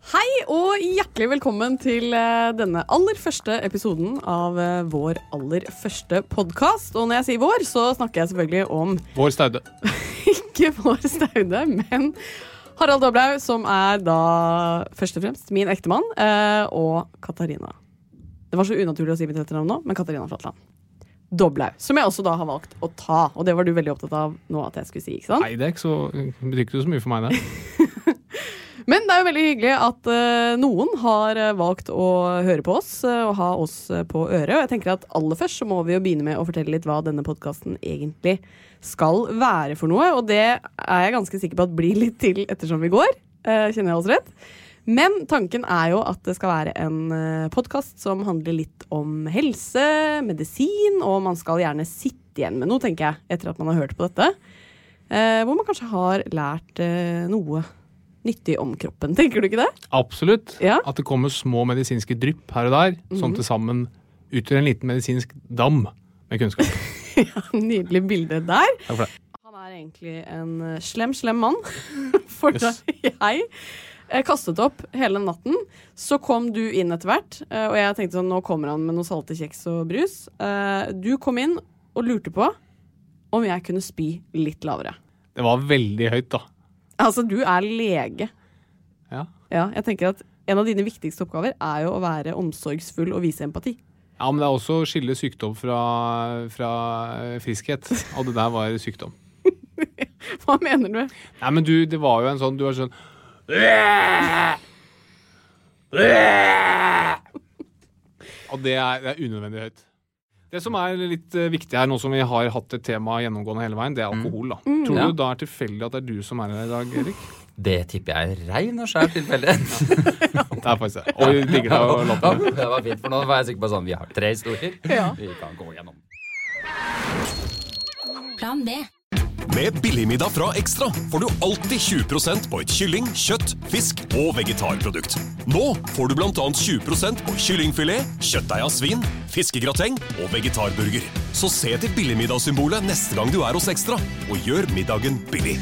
Hei og hjertelig velkommen til eh, denne aller første episoden av eh, vår aller første podkast. Og når jeg sier vår, så snakker jeg selvfølgelig om Vår Staude. ikke vår Staude, men Harald Doblaug, som er da først og fremst min ektemann, eh, og Katarina. Det var så unaturlig å si mitt etternavn nå, men Katarina Flatland. Doblaug. Som jeg også da har valgt å ta, og det var du veldig opptatt av nå at jeg skulle si, ikke sant? Nei, det er ikke så, betyr ikke så mye for meg, det. Men det er jo veldig hyggelig at eh, noen har eh, valgt å høre på oss eh, og ha oss på øret. Og jeg tenker at aller først så må vi jo begynne med å fortelle litt hva denne podkasten egentlig skal være for noe. Og det er jeg ganske sikker på at blir litt til ettersom vi går. kjenner jeg oss rett? Men tanken er jo at det skal være en podkast som handler litt om helse, medisin, og man skal gjerne sitte igjen med noe, tenker jeg, etter at man har hørt på dette. Hvor man kanskje har lært noe nyttig om kroppen. Tenker du ikke det? Absolutt. Ja. At det kommer små medisinske drypp her og der, som til sammen utgjør en liten medisinsk dam med kunnskap. ja, Nydelig bilde der. Takk for det. Han er egentlig en eh, slem, slem mann. For da Yes. jeg eh, kastet opp hele natten, så kom du inn etter hvert, eh, og jeg tenkte sånn, nå kommer han med noe salte kjeks og brus. Eh, Du kom inn og lurte på om jeg kunne spy litt lavere. Det var veldig høyt, da. Altså, du er lege. Ja. Ja, jeg tenker at en av dine viktigste oppgaver er jo å være omsorgsfull og vise empati. ja, men det er også å skille sykdom fra, fra eh, friskhet. Og det der var sykdom. Hva mener du? Nei, men du, det var jo en sånn Du var sånn Og det er, det er unødvendig høyt. Det som er litt eh, viktig her, nå som vi har hatt et tema gjennomgående hele veien, det er alkohol. da. Tror Ja. du da er tilfeldig at det er du som er her i dag, Erik? Det tipper jeg er rein og skjær tilfeldighet. Det er faktisk det. Og vi digger deg å Ja, det var fint, for nå var jeg sikker på sånn Vi har tre historier Ja. vi kan gå gjennom. Plan B. Med Billigmiddag fra Ekstra får du alltid 20% på et kylling, kjøtt, fisk og vegetarprodukt. Nå får du bl.a. 20 på kyllingfilet, kjøttdeig av svin, fiskegrateng og vegetarburger. Så se til billigmiddagssymbolet neste gang du er hos Ekstra, og gjør middagen billig.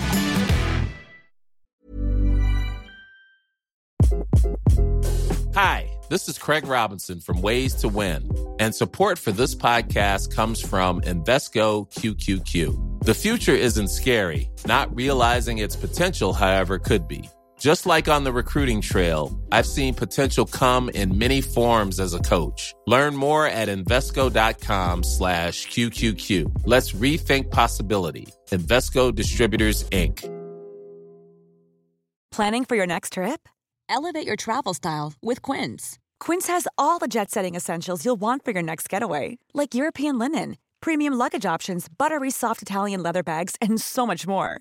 Hi, this is Craig Robinson from Ways to Win, and support for this podcast comes from Invesco QQQ. The future isn't scary, not realizing its potential, however, could be. Just like on the recruiting trail, I've seen potential come in many forms as a coach. Learn more at Invesco.com slash QQQ. Let's rethink possibility. Invesco Distributors, Inc. Planning for your next trip? Elevate your travel style with Quince. Quince has all the jet setting essentials you'll want for your next getaway, like European linen, premium luggage options, buttery soft Italian leather bags, and so much more.